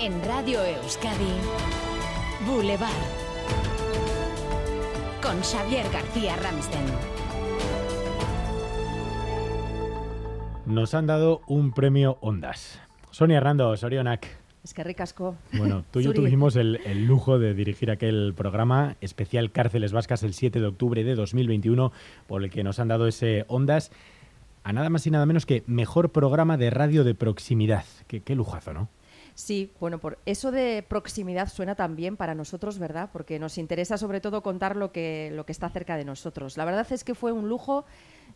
En Radio Euskadi, Boulevard. Con Xavier García Ramsten. Nos han dado un premio Ondas. Sonia Hernando, Sorionak. Es que ricasco. Bueno, tú y yo tuvimos el, el lujo de dirigir aquel programa especial Cárceles Vascas el 7 de octubre de 2021, por el que nos han dado ese Ondas a nada más y nada menos que mejor programa de radio de proximidad. Qué, qué lujazo, ¿no? Sí, bueno, por eso de proximidad suena también para nosotros, ¿verdad? Porque nos interesa sobre todo contar lo que, lo que está cerca de nosotros. La verdad es que fue un lujo,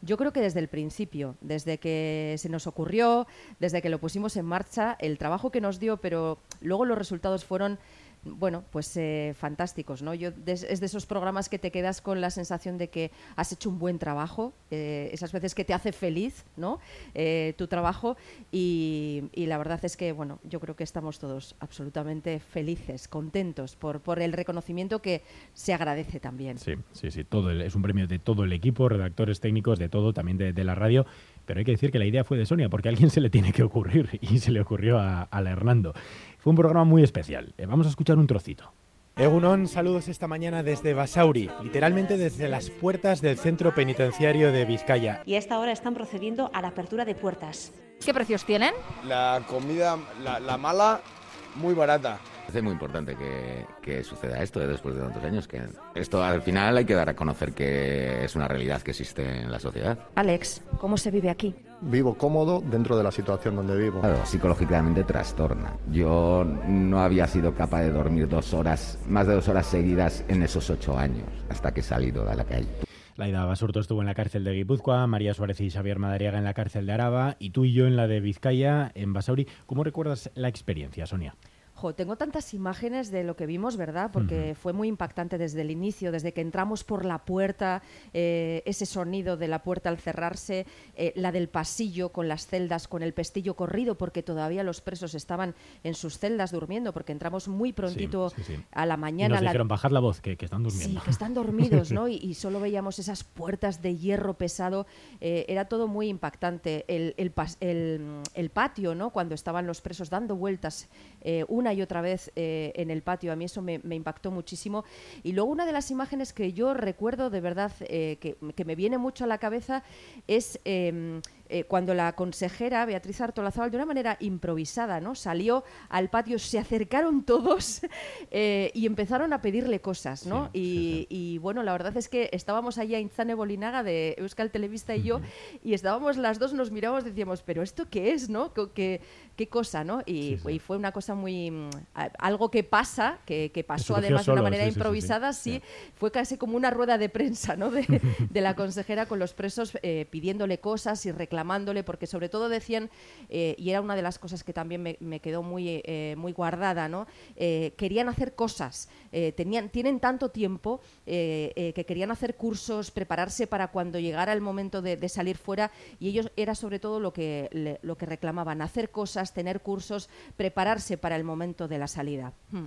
yo creo que desde el principio, desde que se nos ocurrió, desde que lo pusimos en marcha, el trabajo que nos dio, pero luego los resultados fueron bueno, pues eh, fantásticos, ¿no? Yo des- es de esos programas que te quedas con la sensación de que has hecho un buen trabajo, eh, esas veces que te hace feliz, ¿no? Eh, tu trabajo y, la verdad es que, bueno, yo creo que estamos todos absolutamente felices, contentos por, el reconocimiento que se agradece también. Sí, sí, sí. Todo es un premio de todo el equipo, redactores técnicos, de todo, también de, de la radio. Pero hay que decir que la idea fue de Sonia, porque a alguien se le tiene que ocurrir y se le ocurrió a, a la Hernando. Fue un programa muy especial. Eh, vamos a escuchar un trocito. Egunon, saludos esta mañana desde Basauri, literalmente desde las puertas del centro penitenciario de Vizcaya. y a esta hora están procediendo a la apertura de puertas. ¿Qué precios tienen? La comida, la, la mala, muy barata. Parece muy importante que, que suceda esto eh, después de tantos años. Que esto al final hay que dar a conocer que es una realidad que existe en la sociedad. Alex, ¿cómo se vive aquí? Vivo cómodo dentro de la situación donde vivo. Claro, psicológicamente trastorna. Yo no había sido capaz de dormir dos horas, más de dos horas seguidas en esos ocho años, hasta que he salido a la calle. Laida Basurto estuvo en la cárcel de Guipúzcoa, María Suárez y Xavier Madariaga en la cárcel de Araba y tú y yo en la de Vizcaya, en Basauri. ¿Cómo recuerdas la experiencia, Sonia? Jo, tengo tantas imágenes de lo que vimos, ¿verdad? Porque fue muy impactante desde el inicio, desde que entramos por la puerta, eh, ese sonido de la puerta al cerrarse, eh, la del pasillo con las celdas, con el pestillo corrido, porque todavía los presos estaban en sus celdas durmiendo, porque entramos muy prontito sí, sí. a la Y mañana. nos la- dijeron, bajad la voz, que, que están durmiendo. Sí, que están dormidos, ¿no? Y, y solo veíamos esas puertas de hierro pesado. Eh, era todo muy impactante. El, el pas- el, el patio, ¿no? Cuando estaban los presos dando vueltas eh, una y otra vez eh, en el patio, a mí eso me, me impactó muchísimo. Y luego una de las imágenes que yo recuerdo de verdad, eh, que, que me viene mucho a la cabeza, es... eh, eh, cuando la consejera Beatriz Artolazábal, de una manera improvisada, ¿no? salió al patio, se acercaron todos y empezaron a pedirle cosas, ¿no? Sí, y, sí, sí. y, bueno, la verdad es que estábamos allá Inzane Bolinaga de Euskal Televista y yo, y estábamos las dos, nos miramos, decíamos, pero ¿esto qué es, no? Co- ¿Qué, cosa, no? Y, Sí, sí. y fue una cosa muy... mm, algo que pasa, que, que pasó además de una manera sí, improvisada, sí, fue casi como una rueda de prensa, ¿no? De, de la consejera con los presos eh, pidiéndole cosas y reclamándole, porque sobre todo decían, eh, y era una de las cosas que también me, me quedó muy, eh, muy guardada, ¿no? Querían hacer cosas, tenían, tienen tanto tiempo que querían hacer cursos, prepararse para cuando llegara el momento de, de salir fuera, y ellos era sobre todo lo que, le- lo que reclamaban, hacer cosas, tener cursos, prepararse para el momento de la salida. Hmm.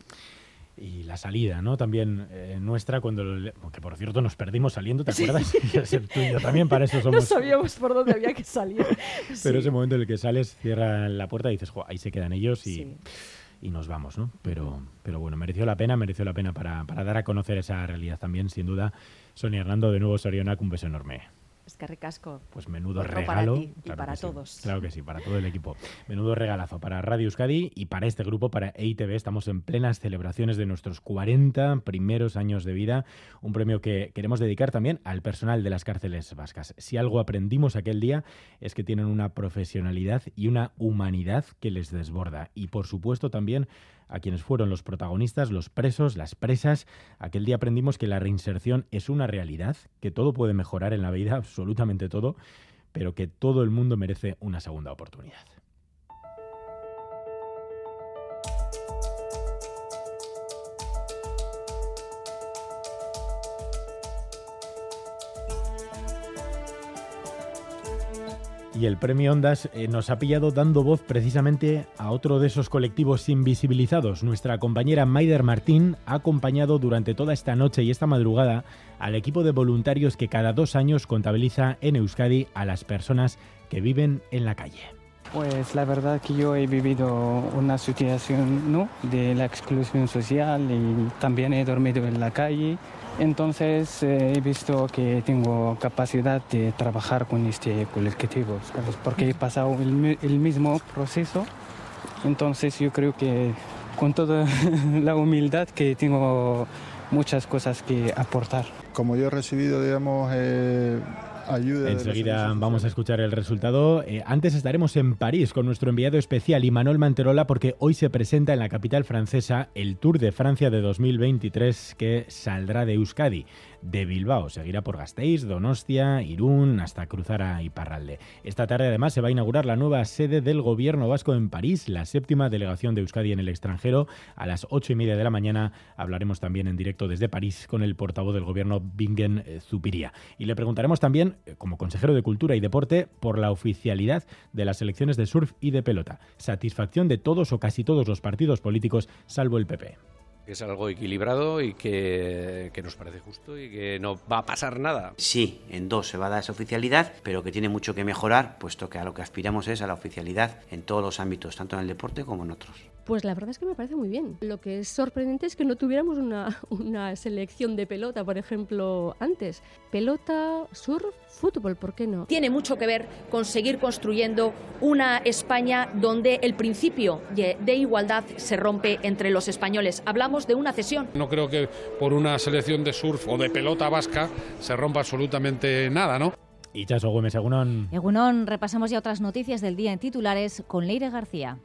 Y la salida, ¿no? También eh, nuestra, cuando... le- Que por cierto nos perdimos saliendo, ¿te acuerdas? Tú y yo también para eso somos... No sabíamos por dónde había que salir. Pero Sí. ese momento en el que sales, cierra la puerta y dices, "Jo, ahí se quedan ellos y, Sí. y nos vamos, ¿no? Pero, pero bueno, mereció la pena, mereció la pena para, para dar a conocer esa realidad también, sin duda. Sonia Hernando, de nuevo, Sorionak, un beso enorme. Es que ricasco. Pues menudo regalo. para ti y para sí, todos. Claro que sí, para todo el equipo. Menudo regalazo para Radio Euskadi y para este grupo, para EITV. Estamos en plenas celebraciones de nuestros 40 primeros años de vida. Un premio que queremos dedicar también al personal de las cárceles vascas. Si algo aprendimos aquel día es que tienen una profesionalidad y una humanidad que les desborda. Y por supuesto también a quienes fueron los protagonistas, los presos, las presas. Aquel día aprendimos que la reinserción es una realidad, que todo puede mejorar en la vida, absolutamente todo, pero que todo el mundo merece una segunda oportunidad. Y el premio Ondas eh, nos ha pillado dando voz precisamente a otro de esos colectivos invisibilizados. Nuestra compañera Maider Martín ha acompañado durante toda esta noche y esta madrugada al equipo de voluntarios que cada dos años contabiliza en Euskadi a las personas que viven en la calle. Pues la verdad que yo he vivido una situación ¿no? de la exclusión social y también he dormido en la calle. Entonces eh, he visto que tengo capacidad de trabajar con este colectivo, ¿sabes? porque he pasado el, mismo proceso. Entonces yo creo que con toda la humildad que tengo muchas cosas que aportar. Como yo he recibido, digamos, eh, ayuda... Enseguida vamos a escuchar el resultado. Eh, antes estaremos en París con nuestro enviado especial Imanol Manterola porque hoy se presenta en la capital francesa el Tour de Francia de 2023 que saldrá de Euskadi, de Bilbao. Seguirá por Gasteiz, Donostia, Irún, hasta cruzar a Iparralde. Esta tarde además se va a inaugurar la nueva sede del gobierno vasco en París, la séptima delegación de Euskadi en el extranjero. A las ocho y media de la mañana hablaremos también en directo desde París con el portavoz del gobierno Bingen Zupiría. Y le preguntaremos también, eh, como consejero de Cultura y Deporte, por la oficialidad de las elecciones de surf y de pelota. Satisfacción de todos o casi todos los partidos políticos, salvo el PP. Que es algo equilibrado y que, que nos parece justo y que no va a pasar nada. Sí, en dos se va a dar esa oficialidad, pero que tiene mucho que mejorar, puesto que a lo que aspiramos es a la oficialidad en todos los ámbitos, tanto en el deporte como en otros. Pues la verdad es que me parece muy bien. Lo que es sorprendente es que no tuviéramos una, una selección de pelota, por ejemplo, antes. Pelota, surf, fútbol, ¿por qué no? Tiene mucho que ver con seguir construyendo una España donde el principio de de igualdad se rompe entre los españoles. Hablamos de una cesión. No creo que por una selección de surf o de pelota vasca se rompa absolutamente nada, ¿no? Y Chaso Gómez, Egunon. Egunon, repasamos ya otras noticias del día en titulares con Leire García.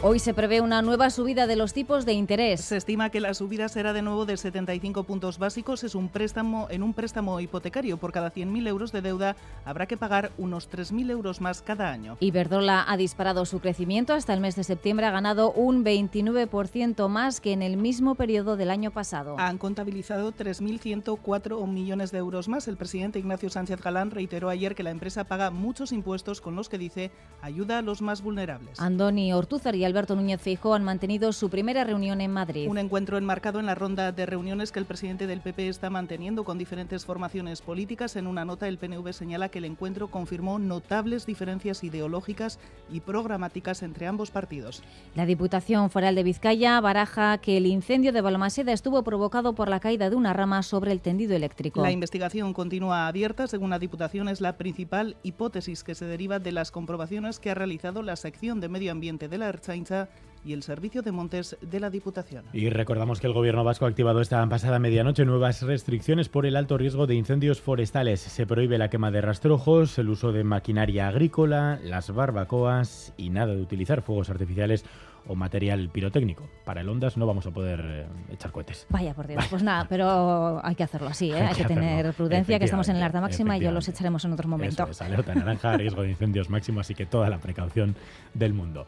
Hoy se prevé una nueva subida de los tipos de interés. Se estima que la subida será de nuevo de 75 puntos básicos. Es un préstamo en un préstamo hipotecario. Por cada 100.000 euros de deuda habrá que pagar unos 3.000 euros más cada año. Iberdrola ha disparado su crecimiento. Hasta el mes de septiembre ha ganado un 29% más que en el mismo periodo del año pasado. Han contabilizado 3.104 millones de euros más. El presidente Ignacio Sánchez Galán reiteró ayer que la empresa paga muchos impuestos con los que dice ayuda a los más vulnerables. Andoni Ortúzar y Alberto Núñez Feijóo han mantenido su primera reunión en Madrid. Un encuentro enmarcado en la ronda de reuniones que el presidente del PP está manteniendo con diferentes formaciones políticas. En una nota, el PNV señala que el encuentro confirmó notables diferencias ideológicas y programáticas entre ambos partidos. La Diputación Foral de Vizcaya baraja que el incendio de Balmaseda estuvo provocado por la caída de una rama sobre el tendido eléctrico. La investigación continúa abierta. Según la Diputación, es la principal hipótesis que se deriva de las comprobaciones que ha realizado la sección de Medio Ambiente de la Ertzaintza y el Servicio de Montes de la Diputación. Y recordamos que el gobierno vasco ha activado esta pasada medianoche nuevas restricciones por el alto riesgo de incendios forestales. Se prohíbe la quema de rastrojos, el uso de maquinaria agrícola, las barbacoas y nada de utilizar fuegos artificiales o material pirotécnico. Para el Ondas no vamos a poder eh, echar cohetes. Vaya por Dios, pues nada, pero hay que hacerlo así, ¿eh? hay, Hay que, que tener prudencia, que estamos en el alerta máxima y yo los echaremos en otro momento. Eso es, alerta naranja, riesgo de incendios máximo, así que toda la precaución del mundo.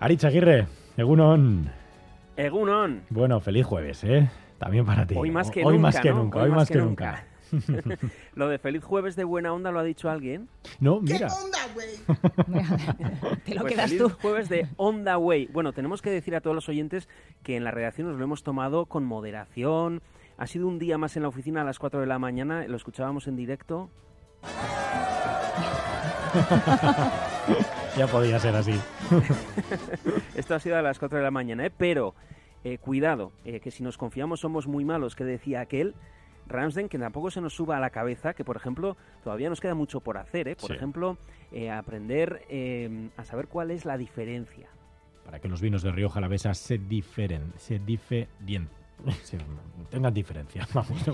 Aritz Aguirre, Egunon. Egunon. Bueno, feliz jueves, ¿eh? También para ti. Hoy más que hoy nunca. más que ¿no? nunca, hoy más que nunca. Lo de feliz jueves de buena onda lo ha dicho alguien. No, mira. Te lo Pues quedas feliz tú. jueves de Onda Way. Bueno, tenemos que decir a todos los oyentes que en la redacción nos lo hemos tomado con moderación. Ha sido un día más en la oficina a las 4 de la mañana, lo escuchábamos en directo. ya podía ser así. Esto ha sido a las 4 de la mañana, ¿eh? pero eh, cuidado, eh, que si nos confiamos somos muy malos, que decía aquel. Ramsden, que tampoco se nos suba a la cabeza, que por ejemplo todavía nos queda mucho por hacer, ¿eh? por Sí. ejemplo, eh, aprender eh, a saber cuál es la diferencia. Para que los vinos de Rioja Alavesa se diferen, se diferien. Tengan diferencia. Vamos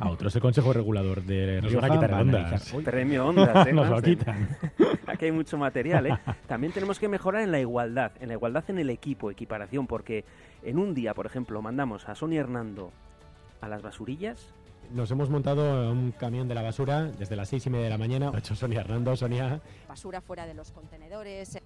a otros. El Consejo Regulador de Nos Rioja van a quitar ondas. Premio Ondas, ¿eh, Nos lo Ramsden? quitan. Aquí hay mucho material, ¿eh? También tenemos que mejorar en la igualdad, en la igualdad en el equipo, equiparación, porque en un día, por ejemplo, mandamos a Sonia Hernando a las basurillas. Nos hemos montado un camión de la basura desde las seis y media de la mañana. Lo ha hecho Sonia Hernando. Sonia, basura fuera de los contenedores.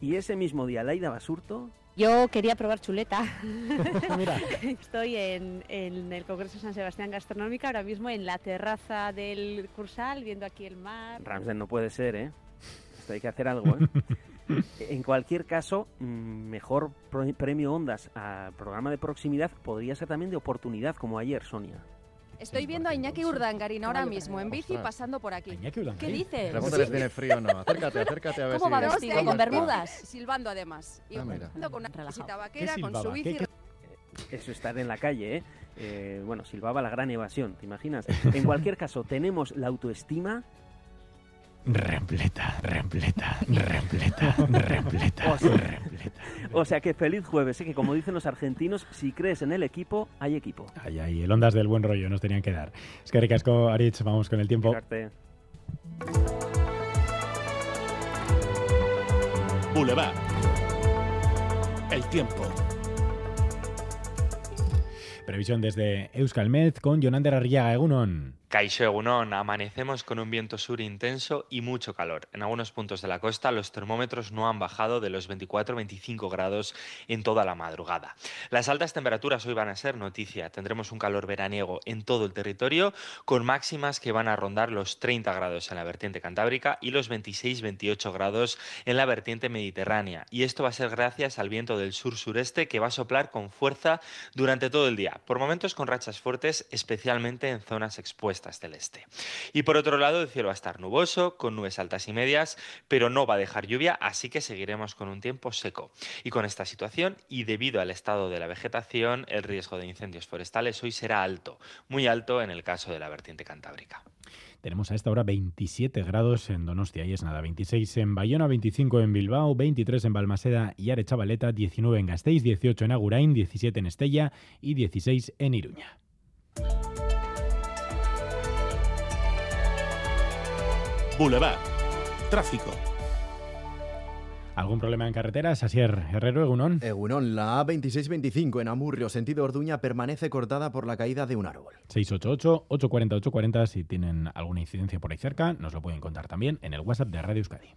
Y ese mismo día, Laida Basurto Yo quería probar chuleta. Mira. Estoy en, en el Congreso San Sebastián Gastronómica, ahora mismo en la terraza del Cursal, viendo aquí el mar. Ramsden no puede ser, ¿eh? Esto hay que hacer algo, ¿eh? En cualquier caso, mm, mejor pro- premio Ondas al programa de proximidad podría ser también de oportunidad, como ayer, Sonia. Estoy viendo a Iñaki Urdangarín ahora mismo en bici pasando por aquí. Iñaki ¿Qué Urdangarín. dices? Pregúntales, ¿viene frío o no? Acércate, acércate a ver ¿Cómo si... va ¿Cómo vestido? está? ¿Con bermudas? Silbando además. Y Ah, mira. jugando con una visita vaquera, ¿Qué con su bici. ¿Qué- Eso estar en la calle, ¿eh? Eh, bueno, silbaba la gran evasión, ¿te imaginas? En cualquier caso, tenemos la autoestima Repleta, repleta, repleta, repleta, O sea, repleta. O sea que feliz jueves, ¿eh? que como dicen los argentinos, si crees en el equipo, hay equipo. Ay, ay, el ondas del buen rollo nos tenían que dar. Es que ricasco, Aritz, vamos con el tiempo. Boulevard. El tiempo. Previsión desde Euskalmet con Jonander Arriaga, Egunon. Caixo Egunon, amanecemos con un viento sur intenso y mucho calor. En algunos puntos de la costa los termómetros no han bajado de los 24-25 grados en toda la madrugada. Las altas temperaturas hoy van a ser noticia. Tendremos un calor veraniego en todo el territorio con máximas que van a rondar los 30 grados en la vertiente cantábrica y los 26-28 grados en la vertiente mediterránea. Y esto va a ser gracias al viento del sur-sureste que va a soplar con fuerza durante todo el día, por momentos con rachas fuertes, especialmente en zonas expuestas del este. Y por otro lado, el cielo va a estar nuboso, con nubes altas y medias, pero no va a dejar lluvia, así que seguiremos con un tiempo seco. Y con esta situación, y debido al estado de la vegetación, el riesgo de incendios forestales hoy será alto, muy alto en el caso de la vertiente cantábrica. Tenemos a esta hora 27 grados en Donostia y es nada, 26 en Bayona, 25 en Bilbao, 23 en Balmaseda y Arechavaleta, 19 en Gasteiz, 18 en Agurain, 17 en Estella y 16 en Iruña. Boulevard. Tráfico. ¿Algún problema en carreteras? Asier Herrero, Egunon. Egunon, la A2625 en Amurrio, sentido Orduña, permanece cortada por la caída de un árbol. 688-840-840. Si tienen alguna incidencia por ahí cerca, nos lo pueden contar también en el WhatsApp de Radio Euskadi.